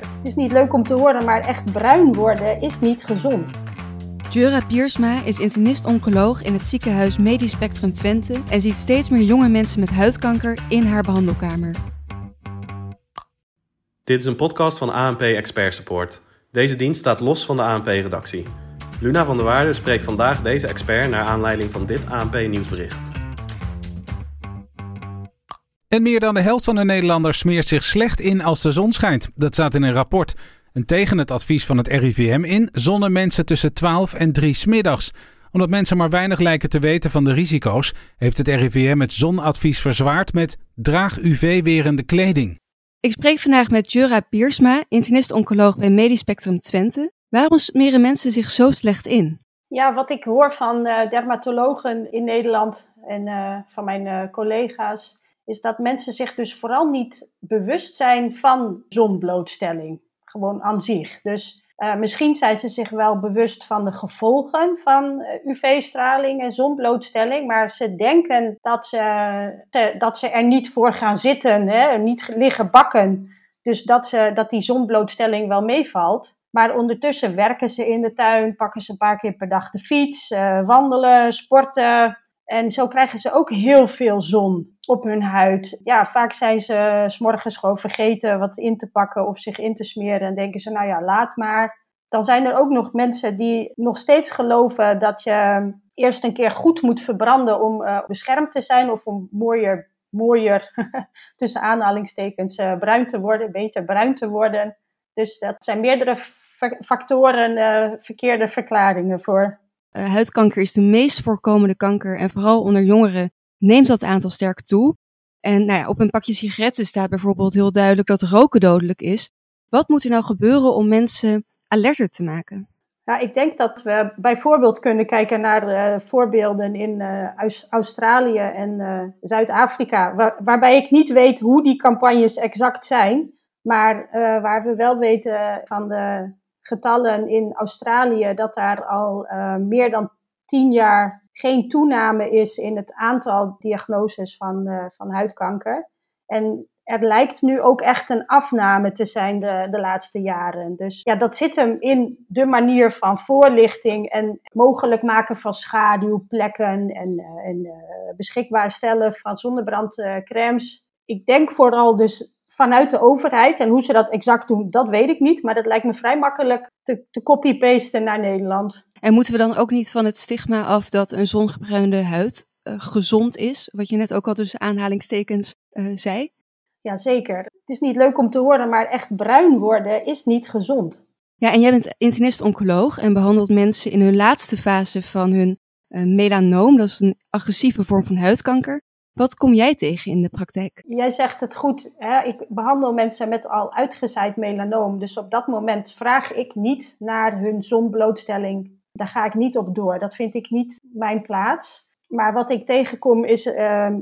Het is niet leuk om te horen, maar echt bruin worden is niet gezond. Jura Piersma is internist-oncoloog in het ziekenhuis Medisch Spectrum Twente en ziet steeds meer jonge mensen met huidkanker in haar behandelkamer. Dit is een podcast van ANP Expert Support. Deze dienst staat los van de ANP-redactie. Luna van der Waarde spreekt vandaag deze expert naar aanleiding van dit ANP-nieuwsbericht. En meer dan de helft van de Nederlanders smeert zich slecht in als de zon schijnt. Dat staat in een rapport. En tegen het advies van het RIVM in zonnen mensen tussen 12 en 3 smiddags. Omdat mensen maar weinig lijken te weten van de risico's, heeft het RIVM het zonadvies verzwaard met draag UV-werende kleding. Ik spreek vandaag met Jura Piersma, internist-oncoloog bij Medisch Spectrum Twente. Waarom smeren mensen zich zo slecht in? Ja, wat ik hoor van uh, dermatologen in Nederland en uh, van mijn uh, collega's, is dat mensen zich dus vooral niet bewust zijn van zonblootstelling. Gewoon aan zich. Dus uh, misschien zijn ze zich wel bewust van de gevolgen van UV-straling en zonblootstelling, maar ze denken dat ze, dat ze er niet voor gaan zitten, hè, niet liggen bakken. Dus dat, ze, dat die zonblootstelling wel meevalt. Maar ondertussen werken ze in de tuin, pakken ze een paar keer per dag de fiets, uh, wandelen, sporten. En zo krijgen ze ook heel veel zon op hun huid. Ja, vaak zijn ze s'morgens gewoon vergeten wat in te pakken of zich in te smeren. En denken ze, nou ja, laat maar. Dan zijn er ook nog mensen die nog steeds geloven dat je eerst een keer goed moet verbranden om uh, beschermd te zijn of om mooier, mooier tussen aanhalingstekens, uh, bruin te worden, beter bruin te worden. Dus dat zijn meerdere factoren, verkeerde verklaringen voor. Uh, huidkanker is de meest voorkomende kanker en vooral onder jongeren neemt dat aantal sterk toe. En nou ja, op een pakje sigaretten staat bijvoorbeeld heel duidelijk dat roken dodelijk is. Wat moet er nou gebeuren om mensen alerter te maken? Nou, ik denk dat we bijvoorbeeld kunnen kijken naar uh, voorbeelden in uh, Australië en Zuid-Afrika, waar, waarbij ik niet weet hoe die campagnes exact zijn, maar waar we wel weten van de getallen in Australië dat daar al meer dan tien jaar geen toename is in het aantal diagnoses van, uh, van huidkanker. En er lijkt nu ook echt een afname te zijn de, de laatste jaren. Dus ja, dat zit hem in de manier van voorlichting en mogelijk maken van schaduwplekken en, uh, en beschikbaar stellen van zonnebrandcremes. Ik denk vooral dus vanuit de overheid. En hoe ze dat exact doen, dat weet ik niet. Maar dat lijkt me vrij makkelijk te, te copy-pasten naar Nederland. En moeten we dan ook niet van het stigma af dat een zongebruinde huid uh, gezond is? Wat je net ook al tussen aanhalingstekens uh, zei. Jazeker. Het is niet leuk om te horen, maar echt bruin worden is niet gezond. Ja, en jij bent internist-oncoloog en behandelt mensen in hun laatste fase van hun uh, melanoom. Dat is een agressieve vorm van huidkanker. Wat kom jij tegen in de praktijk? Jij zegt het goed. Hè? Ik behandel mensen met al uitgezaaid melanoom. Dus op dat moment vraag ik niet naar hun zonblootstelling. Daar ga ik niet op door. Dat vind ik niet mijn plaats. Maar wat ik tegenkom is uh,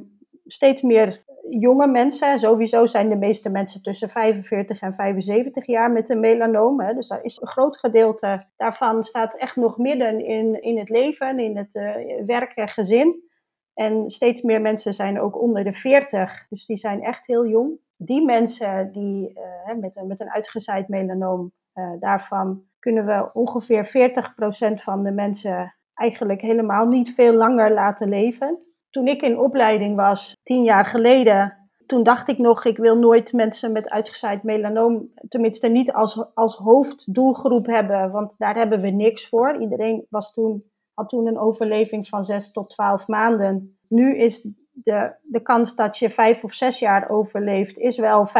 steeds meer jonge mensen. Sowieso zijn de meeste mensen tussen 45 en 75 jaar met een melanoom. Hè. Dus daar is een groot gedeelte daarvan staat echt nog midden in, in het leven, in het uh, werk en gezin. En steeds meer mensen zijn ook onder de 40, dus die zijn echt heel jong. Die mensen die uh, met, met een uitgezaaid melanoom, uh, daarvan kunnen we ongeveer 40% van de mensen eigenlijk helemaal niet veel langer laten leven. Toen ik in opleiding was, tien jaar geleden, toen dacht ik nog, ik wil nooit mensen met uitgezaaid melanoom, tenminste niet als, als hoofddoelgroep hebben, want daar hebben we niks voor. Iedereen was toen had toen een overleving van 6 tot 12 maanden. Nu is de, de kans dat je vijf of zes jaar overleeft, is wel 50%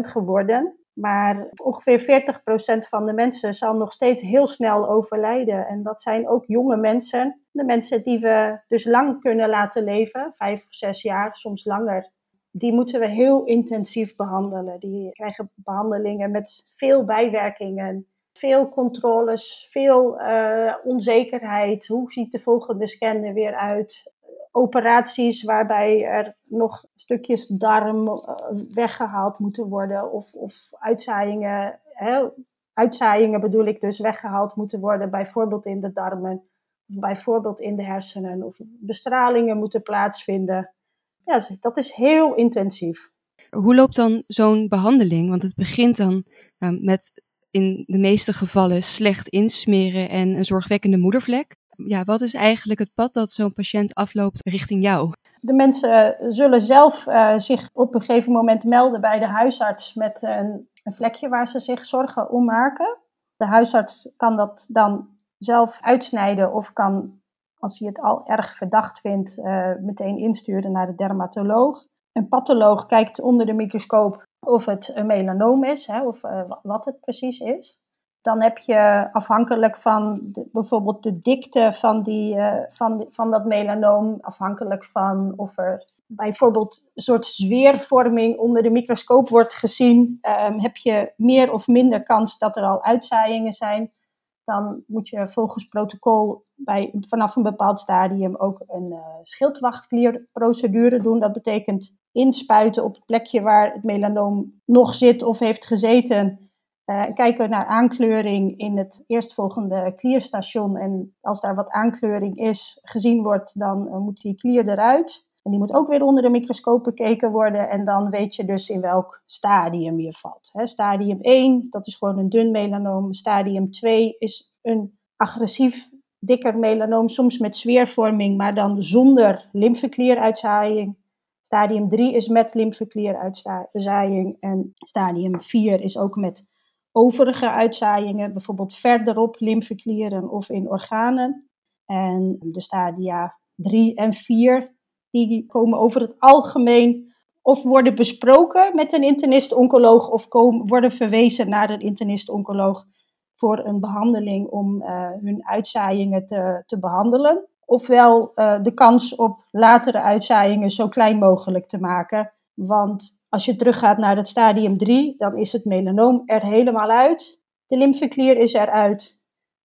geworden. Maar ongeveer 40% van de mensen zal nog steeds heel snel overlijden. En dat zijn ook jonge mensen. De mensen die we dus lang kunnen laten leven, vijf of zes jaar, soms langer. Die moeten we heel intensief behandelen. Die krijgen behandelingen met veel bijwerkingen veel controles, veel uh, onzekerheid. Hoe ziet de volgende scan er weer uit? Operaties waarbij er nog stukjes darm uh, weggehaald moeten worden, of, of uitzaaiingen, hè, uitzaaiingen bedoel ik dus, weggehaald moeten worden, bijvoorbeeld in de darmen, bijvoorbeeld in de hersenen, of bestralingen moeten plaatsvinden. Ja, dat is heel intensief. Hoe loopt dan zo'n behandeling? Want het begint dan nou, met in de meeste gevallen slecht insmeren en een zorgwekkende moedervlek. Ja, wat is eigenlijk het pad dat zo'n patiënt afloopt richting jou? De mensen zullen zelf uh, zich op een gegeven moment melden bij de huisarts met een, een vlekje waar ze zich zorgen om maken. De huisarts kan dat dan zelf uitsnijden of kan, als hij het al erg verdacht vindt, uh, meteen insturen naar de dermatoloog. Een patholoog kijkt onder de microscoop of het een melanoom is, hè, of uh, wat het precies is. Dan heb je afhankelijk van de, bijvoorbeeld de dikte van, die, uh, van, van dat melanoom, afhankelijk van of er bijvoorbeeld een soort zweervorming onder de microscoop wordt gezien, um, heb je meer of minder kans dat er al uitzaaiingen zijn. Dan moet je volgens protocol bij, vanaf een bepaald stadium ook een uh, schildwachtklierprocedure doen. Dat betekent inspuiten op het plekje waar het melanoom nog zit of heeft gezeten. Uh, kijken naar aankleuring in het eerstvolgende klierstation. En als daar wat aankleuring is, gezien wordt, dan uh, moet die klier eruit. En die moet ook weer onder de microscoop bekeken worden. En dan weet je dus in welk stadium je valt. Stadium 1, dat is gewoon een dun melanoom. Stadium 2 is een agressief dikker melanoom, soms met zweervorming, maar dan zonder lymfeklieruitzaaiing. Stadium 3 is met lymfeklieruitzaaiing en stadium 4 is ook met overige uitzaaiingen, bijvoorbeeld verderop lymfeklieren of in organen. En de stadia 3 en 4, die komen over het algemeen of worden besproken met een internist-oncoloog of komen, worden verwezen naar een internist-oncoloog voor een behandeling om uh, hun uitzaaiingen te, te behandelen ofwel uh, de kans op latere uitzaaiingen zo klein mogelijk te maken. Want als je teruggaat naar het stadium 3, dan is het melanoom er helemaal uit. De lymfeklier is eruit.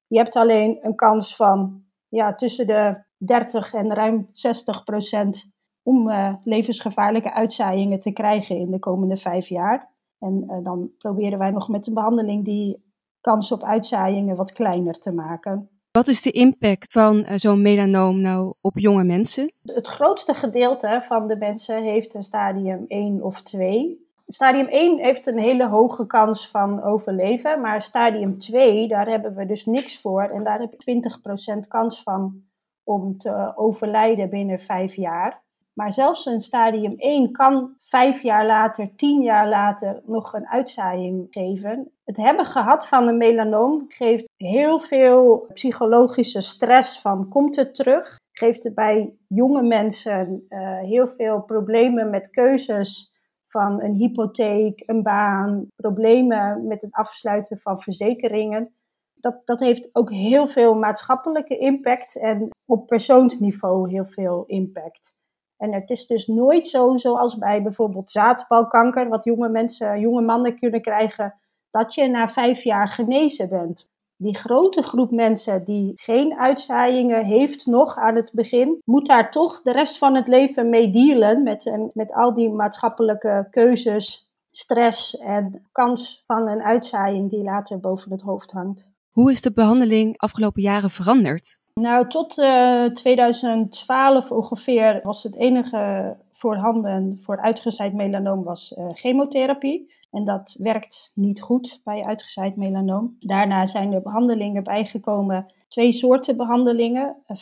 Je hebt alleen een kans van ja, tussen de 30 en ruim 60 procent om uh, levensgevaarlijke uitzaaiingen te krijgen in de komende vijf jaar. En uh, dan proberen wij nog met een behandeling die kans op uitzaaiingen wat kleiner te maken. Wat is de impact van uh, zo'n melanoom nou op jonge mensen? Het grootste gedeelte van de mensen heeft een stadium 1 of 2. Stadium 1 heeft een hele hoge kans van overleven, maar stadium 2, daar hebben we dus niks voor. En daar heb je 20% kans van om te overlijden binnen 5 jaar. Maar zelfs een stadium 1 kan vijf jaar later, tien jaar later nog een uitzaaiing geven. Het hebben gehad van een melanoom geeft heel veel psychologische stress van komt het terug? Geeft het bij jonge mensen uh, heel veel problemen met keuzes van een hypotheek, een baan, problemen met het afsluiten van verzekeringen. Dat, dat heeft ook heel veel maatschappelijke impact en op persoonsniveau heel veel impact. En het is dus nooit zo zoals bij bijvoorbeeld zaadbalkanker, wat jonge mensen, jonge mannen kunnen krijgen, dat je na vijf jaar genezen bent. Die grote groep mensen die geen uitzaaiingen heeft nog aan het begin, moet daar toch de rest van het leven mee dealen met, met al die maatschappelijke keuzes, stress en kans van een uitzaaiing die later boven het hoofd hangt. Hoe is de behandeling afgelopen jaren veranderd? Nou, tot uh, eh, 2012 ongeveer was het enige voorhanden voor uitgezaaid melanoom was uh, chemotherapie. En dat werkt niet goed bij uitgezaaid melanoom. Daarna zijn er behandelingen bijgekomen, twee soorten behandelingen. 50%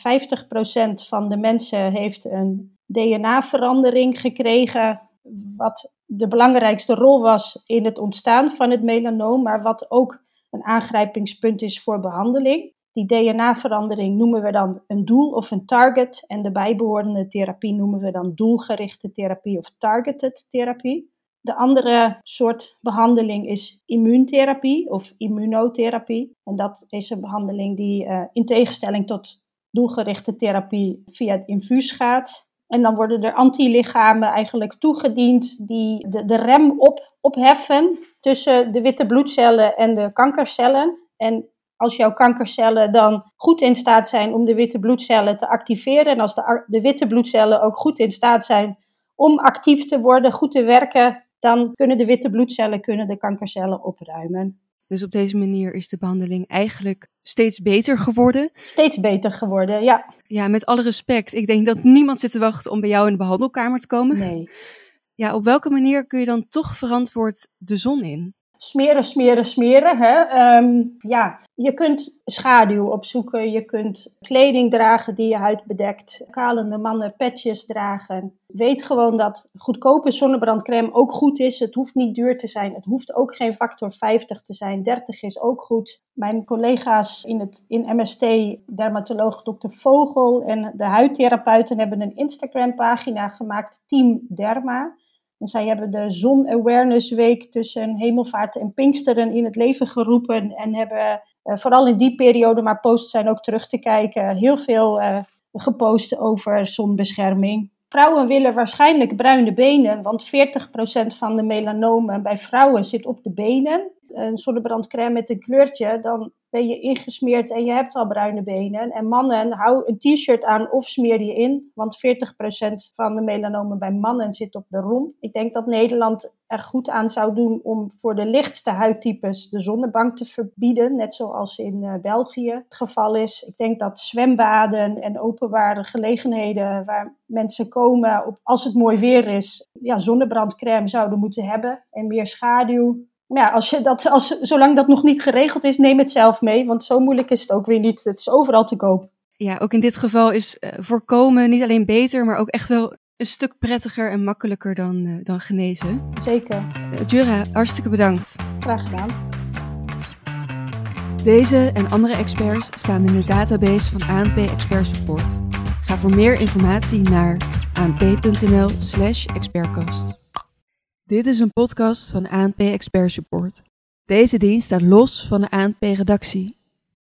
eh, van de mensen heeft een DNA-verandering gekregen, wat de belangrijkste rol was in het ontstaan van het melanoom, maar wat ook een aangrijpingspunt is voor behandeling. Die DNA-verandering noemen we dan een doel of een target en de bijbehorende therapie noemen we dan doelgerichte therapie of targeted therapie. De andere soort behandeling is immuuntherapie of immunotherapie. En dat is een behandeling die uh, in tegenstelling tot doelgerichte therapie via het infuus gaat. En dan worden er antilichamen eigenlijk toegediend die de, de rem op, opheffen tussen de witte bloedcellen en de kankercellen. En als jouw kankercellen dan goed in staat zijn om de witte bloedcellen te activeren en als de, de witte bloedcellen ook goed in staat zijn om actief te worden, goed te werken, dan kunnen de witte bloedcellen kunnen de kankercellen opruimen. Dus op deze manier is de behandeling eigenlijk steeds beter geworden? Steeds beter geworden, ja. Ja, met alle respect. Ik denk dat niemand zit te wachten om bij jou in de behandelkamer te komen. Nee. Ja, op welke manier kun je dan toch verantwoord de zon in? Smeren, smeren, smeren. Hè? Ehm, ja, je kunt schaduw opzoeken. Je kunt kleding dragen die je huid bedekt. Kalende mannen petjes dragen. Weet gewoon dat goedkope zonnebrandcrème ook goed is. Het hoeft niet duur te zijn. Het hoeft ook geen factor 50 te zijn. 30 is ook goed. Mijn collega's in, het, in MST, dermatoloog Dr. Vogel en de huidtherapeuten hebben een Instagram pagina gemaakt. Team Derma. En zij hebben de Zon Awareness Week tussen Hemelvaart en Pinksteren in het leven geroepen. En hebben uh, vooral in die periode, maar posts zijn ook terug te kijken, heel veel uh, gepost over zonbescherming. Vrouwen willen waarschijnlijk bruine benen, want 40% van de melanomen bij vrouwen zit op de benen. Een zonnebrandcrème met een kleurtje, dan ben je ingesmeerd en je hebt al bruine benen. En mannen, hou een t-shirt aan of smeer je in, want 40% van de melanomen bij mannen zit op de romp. Ik denk dat Nederland er goed aan zou doen om voor de lichtste huidtypes de zonnebank te verbieden, net zoals in uh, België het geval is. Ik denk dat zwembaden en openbare gelegenheden waar mensen komen op, als het mooi weer is, ja, zonnebrandcrème zouden moeten hebben en meer schaduw ja, als je dat, als, zolang dat nog niet geregeld is, neem het zelf mee. Want zo moeilijk is het ook weer niet. Het is overal te koop. Ja, ook in dit geval is uh, voorkomen niet alleen beter, maar ook echt wel een stuk prettiger en makkelijker dan, uh, dan genezen. Zeker. Uh, Jura, hartstikke bedankt. Graag gedaan. Deze en andere experts staan in de database van ANP Expert Support. Ga voor meer informatie naar anp.nl/slash expertcast. Dit is een podcast van ANP Expert Support. Deze dienst staat los van de ANP-redactie